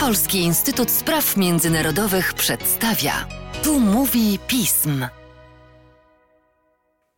Polski Instytut Spraw Międzynarodowych przedstawia. Tu mówi pism.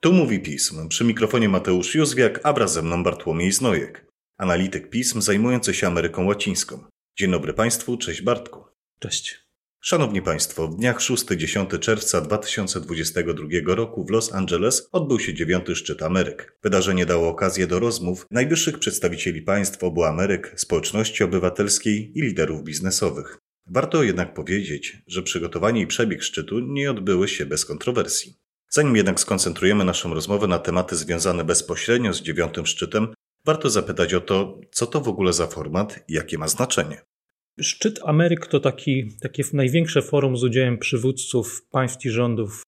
Tu mówi pism. Przy mikrofonie Mateusz Józwiak, a wraz ze mną Bartłomiej Znojek, analityk pism zajmujący się Ameryką Łacińską. Dzień dobry Państwu, cześć Bartku. Cześć. Szanowni Państwo, w dniach 6-10 czerwca 2022 roku w Los Angeles odbył się dziewiąty szczyt Ameryk. Wydarzenie dało okazję do rozmów najwyższych przedstawicieli państw obu Ameryk, społeczności obywatelskiej i liderów biznesowych. Warto jednak powiedzieć, że przygotowanie i przebieg szczytu nie odbyły się bez kontrowersji. Zanim jednak skoncentrujemy naszą rozmowę na tematy związane bezpośrednio z dziewiątym szczytem, warto zapytać o to, co to w ogóle za format i jakie ma znaczenie. Szczyt Ameryk to taki, takie największe forum z udziałem przywódców państw i rządów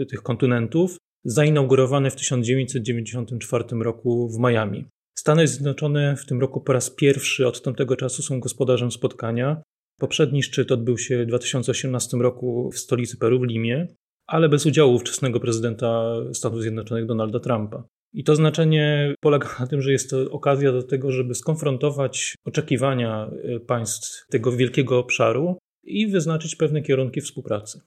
y, tych kontynentów, zainaugurowane w 1994 roku w Miami. Stany Zjednoczone w tym roku po raz pierwszy od tamtego czasu są gospodarzem spotkania. Poprzedni szczyt odbył się w 2018 roku w stolicy Peru, w Limie, ale bez udziału ówczesnego prezydenta Stanów Zjednoczonych Donalda Trumpa. I to znaczenie polega na tym, że jest to okazja do tego, żeby skonfrontować oczekiwania y, państw tego wielkiego obszaru i wyznaczyć pewne kierunki współpracy.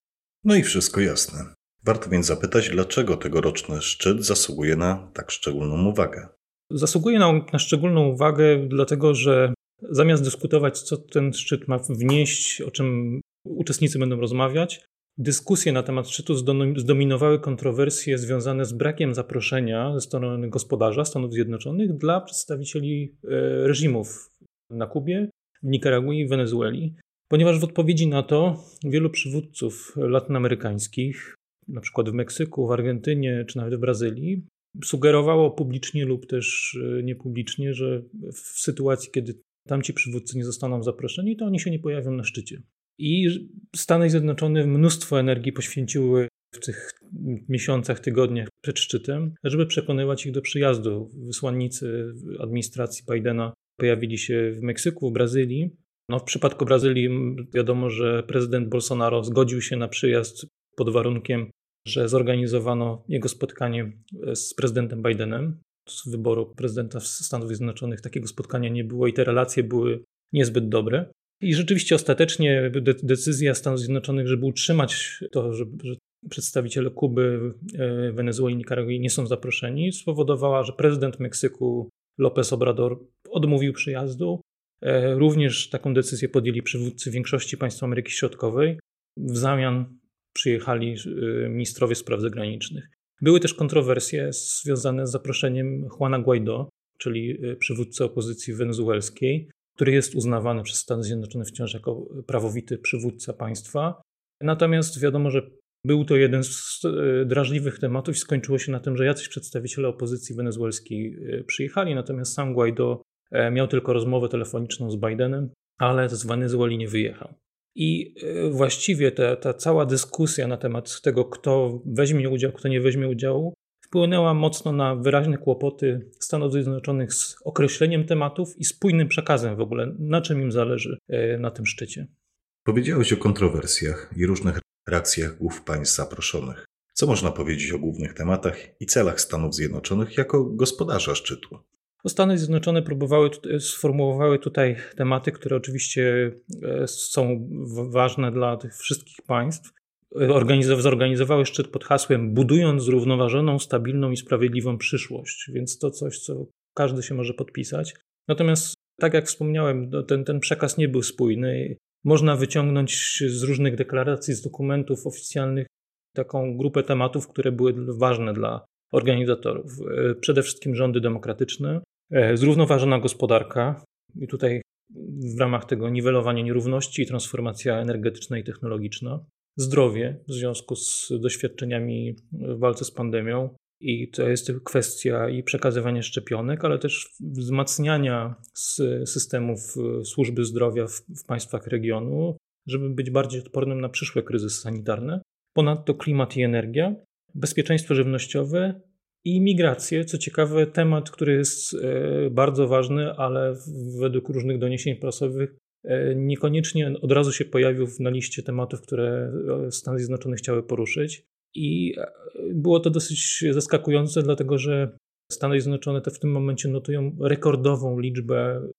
No i wszystko jasne. Warto więc zapytać, dlaczego tegoroczny szczyt zasługuje na tak szczególną uwagę. Zasługuje na, na szczególną uwagę, dlatego że zamiast dyskutować, co ten szczyt ma wnieść, o czym uczestnicy będą rozmawiać, Dyskusje na temat szczytu zdominowały kontrowersje związane z brakiem zaproszenia ze strony gospodarza Stanów Zjednoczonych dla przedstawicieli e, reżimów na Kubie, w Nikaragui i Wenezueli, ponieważ w odpowiedzi na to wielu przywódców latynoamerykańskich, na przykład w Meksyku, w Argentynie czy nawet w Brazylii, sugerowało publicznie lub też e, niepublicznie, że w sytuacji, kiedy tamci przywódcy nie zostaną zaproszeni, to oni się nie pojawią na szczycie. I Stany Zjednoczone mnóstwo energii poświęciły w tych miesiącach, tygodniach przed szczytem, żeby przekonywać ich do przyjazdu. Wysłannicy administracji Bidena pojawili się w Meksyku, w Brazylii. No, w przypadku Brazylii wiadomo, że prezydent Bolsonaro zgodził się na przyjazd pod warunkiem, że zorganizowano jego spotkanie z prezydentem Bidenem. Z wyboru prezydenta Stanów Zjednoczonych takiego spotkania nie było i te relacje były niezbyt dobre. I rzeczywiście ostatecznie decyzja Stanów Zjednoczonych, żeby utrzymać to, że, przedstawiciele Kuby, e, Wenezueli i Nikaragui nie są zaproszeni, spowodowała, że prezydent Meksyku López Obrador odmówił przyjazdu. E, również taką decyzję podjęli przywódcy większości państw Ameryki Środkowej. W zamian przyjechali e, ministrowie spraw zagranicznych. Były też kontrowersje związane z zaproszeniem Juana Guaido, czyli przywódcy opozycji wenezuelskiej, który jest uznawany przez Stany Zjednoczone wciąż jako prawowity przywódca państwa. Natomiast wiadomo, że był to jeden z e, drażliwych tematów i skończyło się na tym, że jacyś przedstawiciele opozycji wenezuelskiej e, przyjechali, natomiast sam Guaido e, miał tylko rozmowę telefoniczną z Bidenem, ale z Wenezueli nie wyjechał. I właściwie ta, ta cała dyskusja na temat tego, kto weźmie udział, kto nie weźmie udziału, wpłynęła mocno na wyraźne kłopoty Stanów Zjednoczonych z określeniem tematów i spójnym przekazem w ogóle, na czym im zależy e, na tym szczycie. Powiedziałeś o kontrowersjach i różnych reakcjach głów państw zaproszonych. Co można powiedzieć o głównych tematach i celach Stanów Zjednoczonych jako gospodarza szczytu? Stany Zjednoczone próbowały, sformułowały tutaj tematy, które oczywiście e, są ważne dla tych wszystkich państw zorganizowały szczyt pod hasłem Budując zrównoważoną, stabilną i sprawiedliwą przyszłość, więc to coś, co każdy się może podpisać. Natomiast, tak jak wspomniałem, no, ten, ten przekaz nie był spójny. Można wyciągnąć z różnych deklaracji, z dokumentów oficjalnych taką grupę tematów, które były ważne dla organizatorów. E, przede wszystkim rządy demokratyczne, e, zrównoważona gospodarka, i tutaj w ramach tego niwelowanie nierówności i transformacja energetyczna i technologiczna, zdrowie w związku z doświadczeniami w walce z pandemią. I to jest kwestia i przekazywania szczepionek, ale też wzmacniania systemów e, służby zdrowia w, w państwach regionu, żeby być bardziej odpornym na przyszłe kryzysy sanitarne. Ponadto klimat i energia, bezpieczeństwo żywnościowe i migracje. Co ciekawe, temat, który jest e, bardzo ważny, ale według różnych doniesień prasowych niekoniecznie od razu się pojawił na liście tematów, które e, Stany Zjednoczone chciały poruszyć. I e, było to dosyć zaskakujące, dlatego że Stany Zjednoczone te w tym momencie notują rekordową liczbę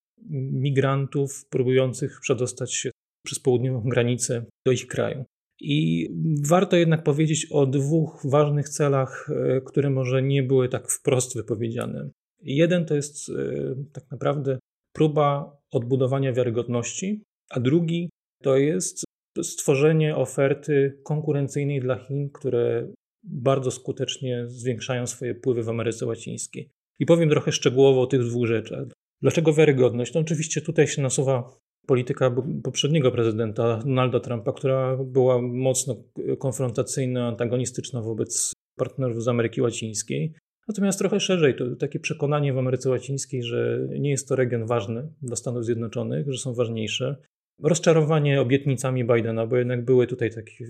migrantów próbujących przedostać się przez południową granicę do ich kraju. I warto jednak powiedzieć o dwóch ważnych celach, e, które może nie były tak wprost wypowiedziane. Jeden to jest e, tak naprawdę próba odbudowania wiarygodności, a drugi to jest stworzenie oferty konkurencyjnej dla Chin, które bardzo skutecznie zwiększają swoje wpływy w Ameryce Łacińskiej. I powiem trochę szczegółowo o tych dwóch rzeczach. Dlaczego wiarygodność? No oczywiście tutaj się nasuwa polityka poprzedniego prezydenta Donalda Trumpa, która była mocno konfrontacyjna, antagonistyczna wobec partnerów z Ameryki Łacińskiej. Natomiast trochę szerzej, to takie przekonanie w Ameryce Łacińskiej, że nie jest to region ważny dla Stanów Zjednoczonych, że są ważniejsze. Rozczarowanie obietnicami Bidena, bo jednak były tutaj takie,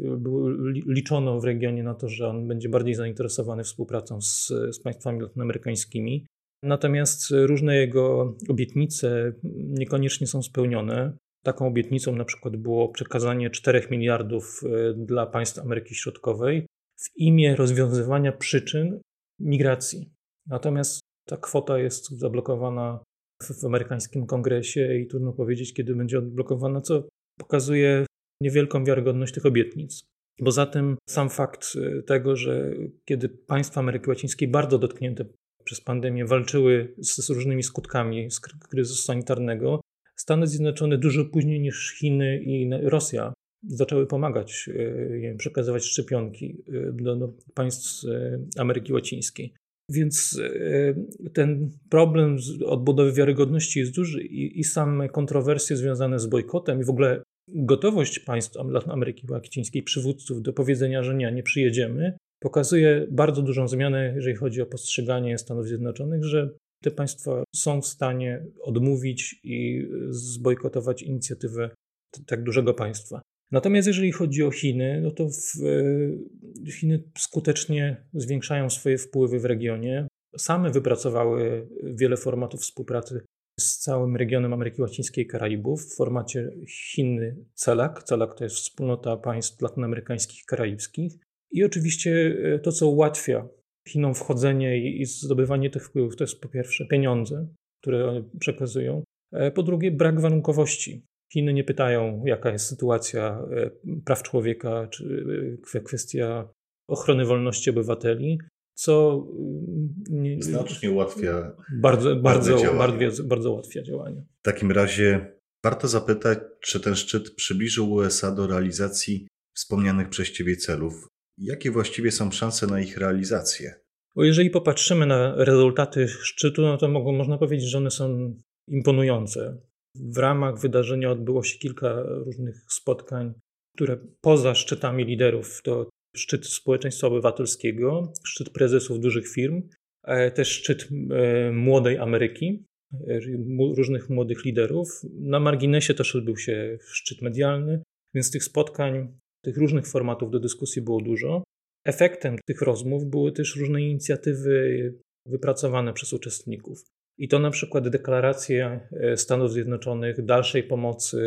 liczono w regionie na to, że on będzie bardziej zainteresowany współpracą z, z państwami latynoamerykańskimi. Natomiast różne jego obietnice niekoniecznie są spełnione. Taką obietnicą na przykład było przekazanie 4 miliardów e, dla państw Ameryki Środkowej w imię rozwiązywania przyczyn migracji. Natomiast ta kwota jest zablokowana w amerykańskim kongresie i trudno powiedzieć, kiedy będzie odblokowana, co pokazuje niewielką wiarygodność tych obietnic. Poza tym sam fakt e, tego, że kiedy państwa Ameryki Łacińskiej bardzo dotknięte przez pandemię walczyły z, z różnymi skutkami z kryzysu sanitarnego, Stany Zjednoczone dużo później niż Chiny i Rosja zaczęły pomagać wiem, przekazywać szczepionki e, do, państw e, Ameryki Łacińskiej. Więc ten problem odbudowy wiarygodności jest duży i, i same kontrowersje związane z bojkotem i w ogóle gotowość państw Ameryki Łacińskiej, przywódców do powiedzenia, że nie, nie przyjedziemy, pokazuje bardzo dużą zmianę, jeżeli chodzi o postrzeganie Stanów Zjednoczonych, że te państwa są w stanie odmówić i zbojkotować inicjatywę tak dużego państwa. Natomiast jeżeli chodzi o Chiny, no to w, e, Chiny skutecznie zwiększają swoje wpływy w regionie. Same wypracowały wiele formatów współpracy z całym regionem Ameryki Łacińskiej i Karaibów w formacie Chiny CELAC. CELAC to jest wspólnota państw latynoamerykańskich i karaibskich. I oczywiście e, to, co ułatwia Chinom wchodzenie i zdobywanie tych wpływów, to jest po pierwsze pieniądze, które one przekazują. E, po drugie, brak warunkowości. Chiny nie pytają, jaka jest sytuacja e, praw człowieka, czy kwestia ochrony wolności obywateli, co mm, znacznie ułatwia bardzo, bardzo, bardzo, bardzo ułatwia działania. W takim razie warto zapytać, czy ten szczyt przybliżył USA do realizacji wspomnianych przez Ciebie celów, Jakie właściwie są szanse na ich realizację? Bo jeżeli popatrzymy na rezultaty szczytu, no to mogą, można powiedzieć, że one są imponujące. W ramach wydarzenia odbyło się kilka różnych spotkań, które poza szczytami liderów to szczyt społeczeństwa obywatelskiego, szczyt prezesów dużych firm, też szczyt e, młodej Ameryki, e, różnych młodych liderów. Na marginesie też odbył się szczyt medialny, więc tych spotkań tych różnych formatów do dyskusji było dużo. Efektem tych rozmów były też różne inicjatywy wypracowane przez uczestników. I to na przykład deklaracje e, Stanów Zjednoczonych dalszej pomocy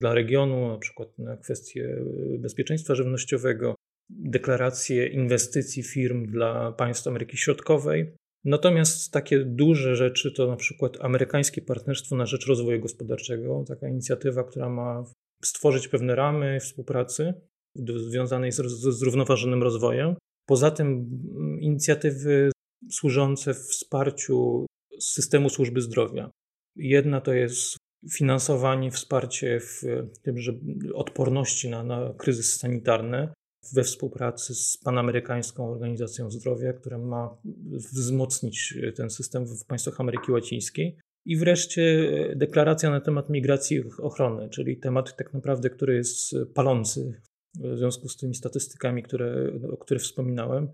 dla regionu, na przykład na kwestie e, bezpieczeństwa żywnościowego, deklaracje inwestycji firm dla państw Ameryki Środkowej. Natomiast takie duże rzeczy to na przykład amerykańskie partnerstwo na rzecz rozwoju gospodarczego, taka inicjatywa, która ma stworzyć pewne ramy współpracy związanej z, zrównoważonym rozwojem. Poza tym mm, inicjatywy służące wsparciu systemu służby zdrowia. Jedna to jest finansowanie, wsparcie w tym, że odporności na, na kryzys sanitarny we współpracy z Panamerykańską Organizacją Zdrowia, która ma wzmocnić ten system w państwach Ameryki Łacińskiej. I wreszcie e, deklaracja na temat migracji i ochrony, czyli temat tak naprawdę, który jest palący w związku z tymi statystykami, które, o których wspominałem.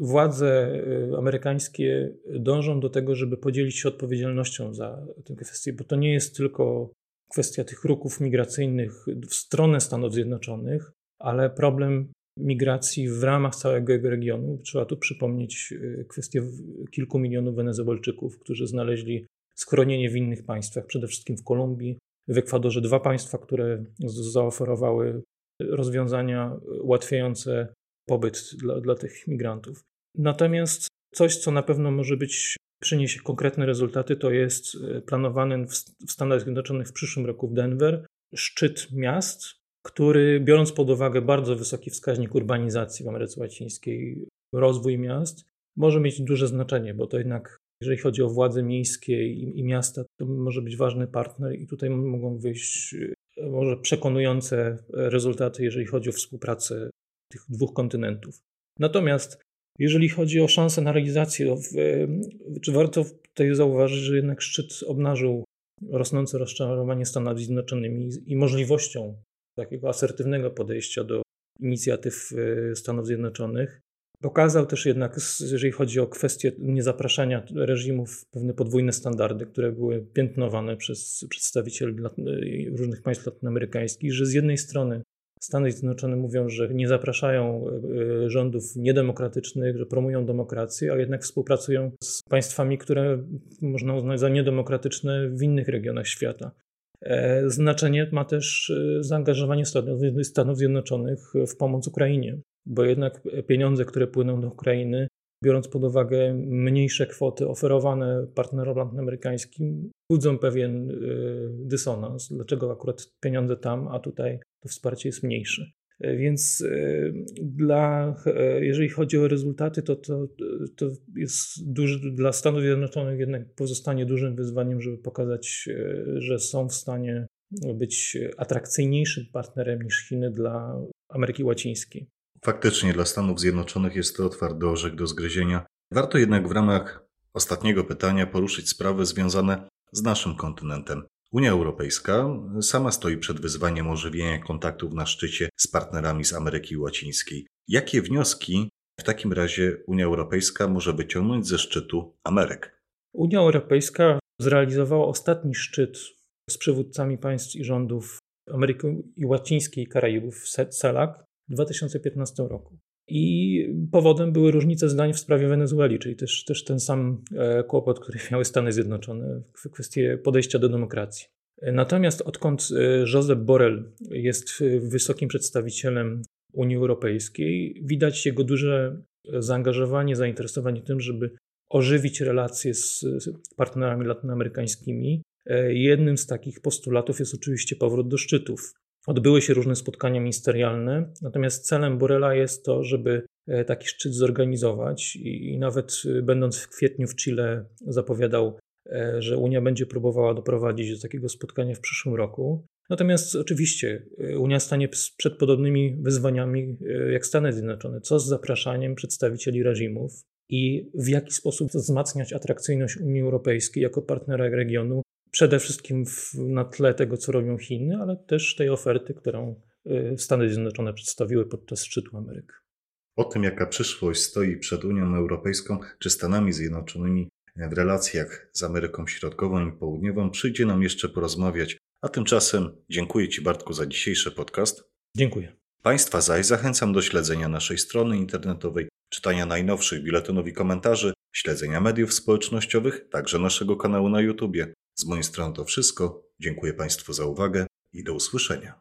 Władze e, amerykańskie dążą do tego, żeby podzielić się odpowiedzialnością za tę kwestię, bo to nie jest tylko kwestia tych ruchów migracyjnych w stronę Stanów Zjednoczonych, ale problem migracji w ramach całego regionu. Trzeba tu przypomnieć e, kwestię kilku milionów Wenezuelczyków, którzy znaleźli schronienie w innych państwach, przede wszystkim w Kolumbii, w Ekwadorze dwa państwa, które zaoferowały rozwiązania ułatwiające pobyt dla, dla tych migrantów. Natomiast coś, co na pewno może być przyniesie konkretne rezultaty, to jest planowany w Stanach Zjednoczonych w przyszłym roku w Denver szczyt miast, który biorąc pod uwagę bardzo wysoki wskaźnik urbanizacji w Ameryce Łacińskiej, rozwój miast, może mieć duże znaczenie, bo to jednak, jeżeli chodzi o władze miejskie i, i miasta, to może być ważny partner i tutaj mogą wyjść e, może przekonujące rezultaty, jeżeli chodzi o współpracę tych dwóch kontynentów. Natomiast jeżeli chodzi o szanse na realizację, czy warto tutaj zauważyć, że jednak szczyt obnażył rosnące rozczarowanie Stanami Zjednoczonymi i możliwością takiego asertywnego podejścia do inicjatyw e, Stanów Zjednoczonych. Pokazał też jednak, jeżeli chodzi o kwestię niezapraszania reżimów, pewne podwójne standardy, które były piętnowane przez przedstawicieli e, różnych państw latynoamerykańskich, że z jednej strony Stany Zjednoczone mówią, że nie zapraszają e, rządów niedemokratycznych, że promują demokrację, a jednak współpracują z państwami, które można uznać za niedemokratyczne w innych regionach świata. E, znaczenie ma też e, zaangażowanie Stanów Zjednoczonych w pomoc Ukrainie, bo jednak pieniądze, które płyną do Ukrainy, biorąc pod uwagę mniejsze kwoty oferowane partnerom latynoamerykańskim, budzą pewien dysonans. Dlaczego akurat pieniądze tam, a tutaj to wsparcie jest mniejsze. E, więc e, dla, e, jeżeli chodzi o rezultaty, to, to, to jest duży, dla Stanów Zjednoczonych jednak pozostanie dużym wyzwaniem, żeby pokazać, że są w stanie być atrakcyjniejszym partnerem niż Chiny dla Ameryki Łacińskiej. Faktycznie dla Stanów Zjednoczonych jest to twardy orzech do zgryzienia. Warto jednak w ramach ostatniego pytania poruszyć sprawy związane z naszym kontynentem. Unia Europejska sama stoi przed wyzwaniem ożywienia kontaktów na szczycie z partnerami z Ameryki Łacińskiej. Jakie wnioski w takim razie Unia Europejska może wyciągnąć ze szczytu Ameryk? Unia Europejska zrealizowała ostatni szczyt z przywódcami państw i rządów Ameryki Łacińskiej i Karaibów w CELAC w 2015 roku. I powodem były różnice zdań w sprawie Wenezueli, czyli też, też ten sam e, kłopot, który miały Stany Zjednoczone w kwestii podejścia do demokracji. Natomiast odkąd e, Josep Borrell jest wysokim przedstawicielem Unii Europejskiej, widać jego duże zaangażowanie, zainteresowanie tym, żeby ożywić relacje z partnerami latynoamerykańskimi. E, jednym z takich postulatów jest oczywiście powrót do szczytów. Odbyły się różne spotkania ministerialne, natomiast celem Borela jest to, żeby e, taki szczyt zorganizować i, nawet e, będąc w kwietniu w Chile zapowiadał, e, że Unia będzie próbowała doprowadzić do takiego spotkania w przyszłym roku. Natomiast oczywiście Unia stanie przed podobnymi wyzwaniami jak Stany Zjednoczone. Co z zapraszaniem przedstawicieli reżimów i w jaki sposób wzmacniać atrakcyjność Unii Europejskiej jako partnera regionu przede wszystkim w, na tle tego, co robią Chiny, ale też tej oferty, którą y, Stany Zjednoczone przedstawiły podczas szczytu Ameryki. O tym, jaka przyszłość stoi przed Unią Europejską czy Stanami Zjednoczonymi w relacjach z Ameryką Środkową i Południową, przyjdzie nam jeszcze porozmawiać. A tymczasem dziękuję Ci, Bartku, za dzisiejszy podcast. Dziękuję. Państwa zaś zachęcam do śledzenia naszej strony internetowej, czytania najnowszych biuletynów i komentarzy, śledzenia mediów społecznościowych, także naszego kanału na YouTube. Z mojej strony to wszystko. Dziękuję Państwu za uwagę i do usłyszenia.